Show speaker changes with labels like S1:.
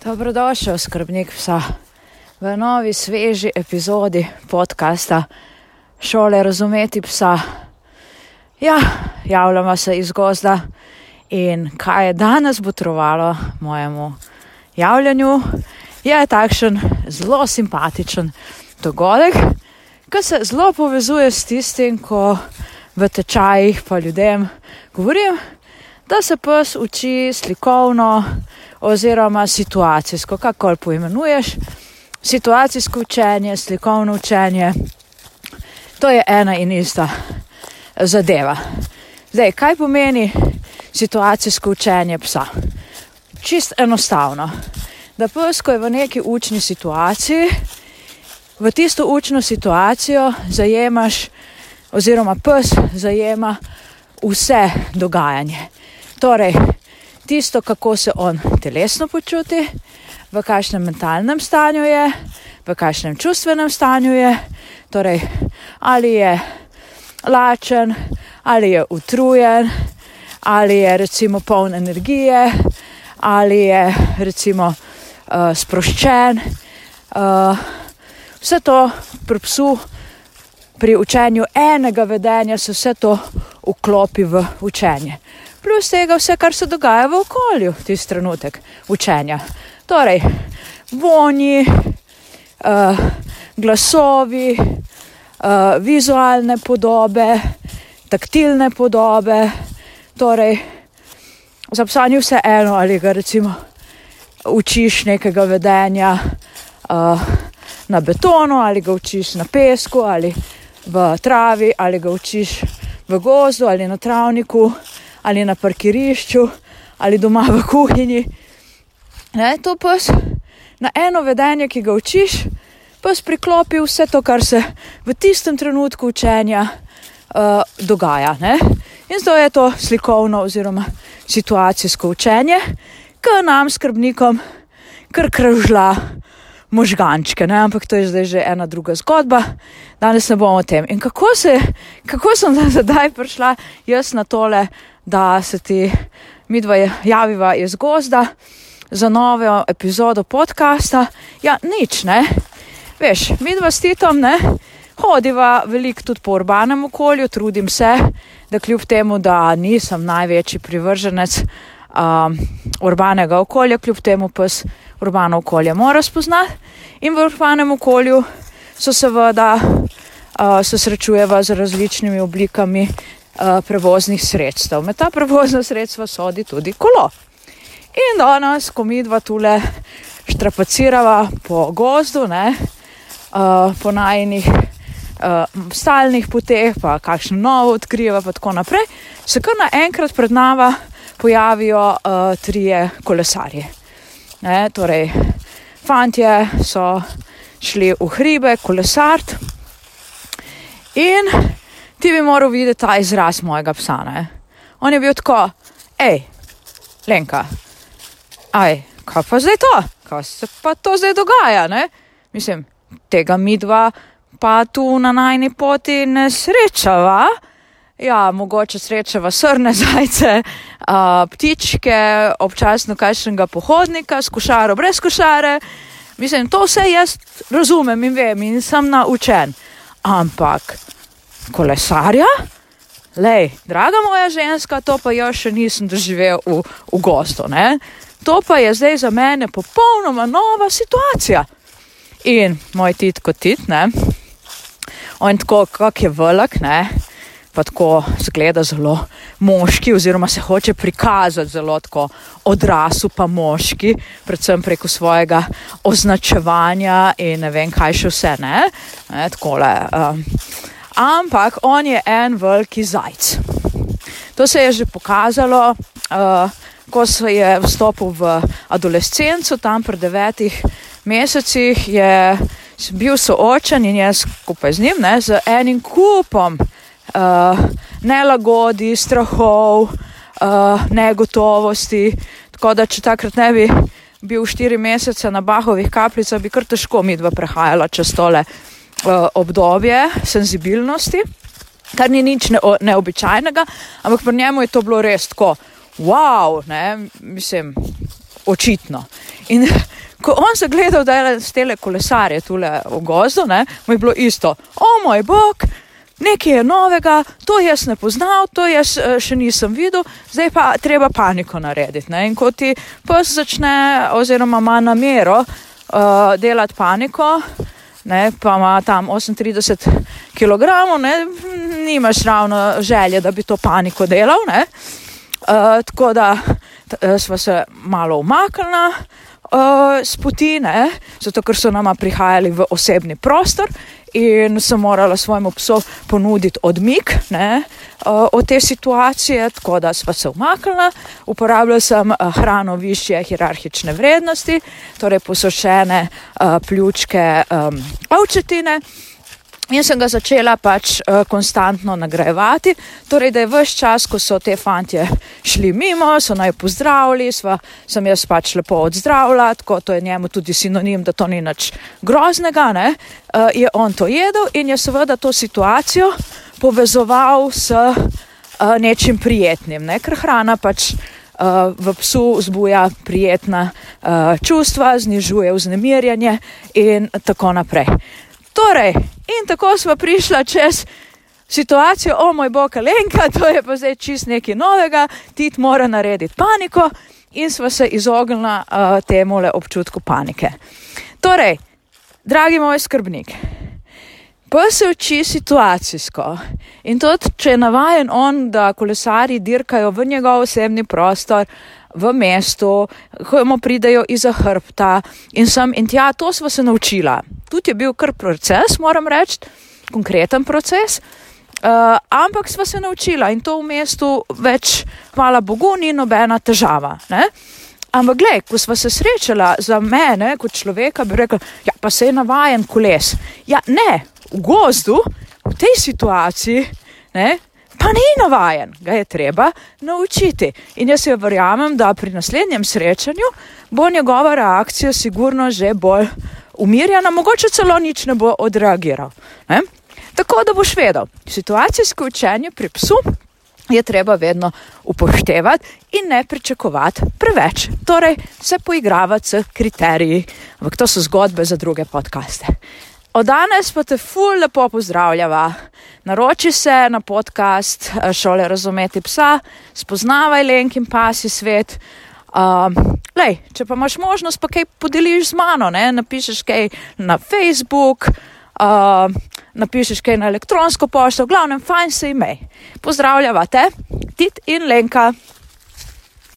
S1: Dobrodošel, skrbnik psa, v novi sveži epizodi podcasta Šole razumeti psa. Ja, javljamo se iz gozda in kaj je danes botrovalo mojemu javljanju, je takšen zelo simpatičen dogodek, ki se zelo povezuje s tistim, ko v tečajih pa ljudem govorim, da se pes uči slikovno oziroma situacijsko, kako poimenuješ. Situacijsko učenje, slikovno učenje, to je ena in ista zadeva. Zdaj, kaj pomeni situacijsko učenje psa? Čist enostavno, da pes, ko je v neki učni situaciji, v tisto učno situacijo zajemaš, oziroma pes zajema vse dogajanje. Torej, tisto, kako se on telesno počuti, v kakšnem mentalnem stanju je, v kakšnem čustvenem stanju je, torej, ali je lačen, ali je utrujen, ali je recimo poln energije, ali je recimo uh, sproščen. Uh, vse to pri psu, pri učenju enega vedenja, se vse to vklopi v učenje plus tega vse, kar se dogaja v okolju, tisti trenutek učenja. Torej, vonji, uh, glasovi, uh, vizualne podobe, taktilne podobe. Torej, za psa ni vse eno, ali ga recimo učiš nekega vedenja uh, na betonu, ali ga učiš na pesku, ali v travi, ali ga učiš v gozdu ali na travniku ali na parkirišču, ali doma v kuhinji. Ne, to pes na eno vedenje, ki ga učiš, pes priklopi vse to, kar se v tistem trenutku učenja uh, dogaja. Ne? In zato je to slikovno oziroma situacijsko učenje, ki nam, skrbnikom, kar kržla možgančke, ne? ampak to je zdaj že ena druga zgodba, danes ne bomo o tem. In kako, se, kako sem zdaj prišla jaz na tole, da se ti midva javiva iz gozda za novo epizodo podcasta. Ja, nič, ne. Veš, midva s Titom, ne. Hodiva veliko tudi po urbanem okolju, trudim se, da kljub temu, da nisem največji privrženec um, urbanega okolja, kljub temu pes urbano okolje mora spoznati. In v urbanem okolju so seveda, uh, se srečujeva z različnimi oblikami prevoznih sredstev. Med ta prevozna sredstva sodi tudi kolo. In danes, ko mi dva tule štrapacirava po gozdu, ne, uh, po najnih uh, stalnih poteh, pa kakšno novo odkrijeva, pa tako naprej, se kar naenkrat pred nami pojavijo uh, trije kolesarji. Ne, torej, fantje so šli v hribe, kolesart in ti bi moral videti ta izraz mojega psa. Ne? On je bil tako, hej, Lenka, aj, kaj pa zdaj to, kaj se pa to zdaj dogaja, ne? Mislim, tega mi dva pa tu na najni poti ne srečava. Ja, mogoče srečava srne zajce, a, ptičke, občasno kakšnega pohodnika, skušaro brez košare. Mislim, to vse jaz razumem in vem in sem naučen. Ampak kolesarja? Lej, draga moja ženska, to pa jaz še nisem doživel v, v gostu. Ne? To pa je zdaj za mene popolnoma nova situacija. In moj tit kot tit, ne? on tako, kak je velik, ne? pa tako zgleda zelo moški, oziroma se hoče prikazati zelo tako odrasel, pa moški, predvsem preko svojega označevanja in ne vem, kaj še vse. Ne? Ne, takole, um, ampak on je en veliki zajc. To se je že pokazalo, uh, ko se je vstopil v adolescenco, tam pri devetih mesecih je bil soočen in jaz skupaj z njim, ne, z enim kupom uh, nelagodi, strahov, uh, negotovosti. Tako da, če takrat ne bi bil štiri mesece na Bahovih kapljicah, bi kar težko midva prehajala čez tole obdobje senzibilnosti, kar ni nič ne, neobičajnega, ampak pri njemu je to bilo res tako, wow, ne, mislim, očitno. In ko on se gledal, da je z tele kolesarje tule v gozdu, ne, mu je bilo isto, o moj bog, nekaj je novega, to jaz ne poznal, to jaz uh, še nisem videl, zdaj pa treba paniko narediti. Ne. In ko ti pes začne oziroma ima namero uh, delati paniko, ne, pa ima tam 38 kg, ne, nimaš ravno želje, da bi to paniko delal. Ne. Uh, tako da smo se malo umaknili uh, s poti, ne? zato ker so nama prihajali v osebni prostor in sem morala svojemu psu ponuditi odmik ne? Od te situacije, tako da smo se umaknili. Uporabljala sem uh, hrano više hierarhične vrednosti, torej posušene uh, pljučke um, ovčetine. In sem ga začela pač uh, konstantno nagrajevati, torej da je vse čas, ko so te fantje šli mimo, so naj pozdravili, sva, sem jaz pač lepo odzdravila, tako to je njemu tudi sinonim, da to ni nič groznega, ne, uh, je on to jedel in je seveda to situacijo povezoval s uh, nečim prijetnim, ne, ker hrana pač v psu vzbuja prijetna uh, čustva, znižuje vznemirjanje in tako naprej. Torej, in tako smo prišli čez situacijo, o moj bog, Lenka, to je pa zdaj čist nekaj novega, ti mora narediti paniko in smo se izognili uh, temu občutku panike. Torej, dragi moj skrbnik, pa se uči situacijsko in tudi, če je navajen on, da kolesari dirkajo v njegov osebni prostor, v mestu, ko mu pridejo iz hrbta in sem in tja, to smo se naučila. Tudi je bil kar proces, moram reči, konkreten proces. Uh, ampak smo se naučila in to v mestu več, hvala Bogu, ni nobena težava. Ne? Ampak, gled, ko smo se srečala za mene, kot človeka, bi rekla, ja, pa se je navajen koles. Ja, ne, v gozdu, v tej situaciji, ne, pa ni navajen, ga je treba naučiti. In jaz jo verjamem, da pri naslednjem srečanju bo njegova reakcija sigurno že bolj umirjena, mogoče celo nič ne bo odreagiral. Ne? Tako da boš vedel, situacijsko učenje pri psu je treba vedno upoštevati in ne pričakovati preveč. Torej, se poigravati s kriteriji, ampak to so zgodbe za druge podkaste. Od danes pa te ful lepo pozdravljava. Naroči se na podcast eh, Šole razumeti psa, spoznavaj lenk in pasi svet. Um, lej, če pa imaš možnost, pa kaj podeliš z mano, ne? napišeš kaj na Facebook, uh, napišeš kaj na elektronsko pošto, v glavnem, fajn se imej. Pozdravljava te, Tit in Lenka.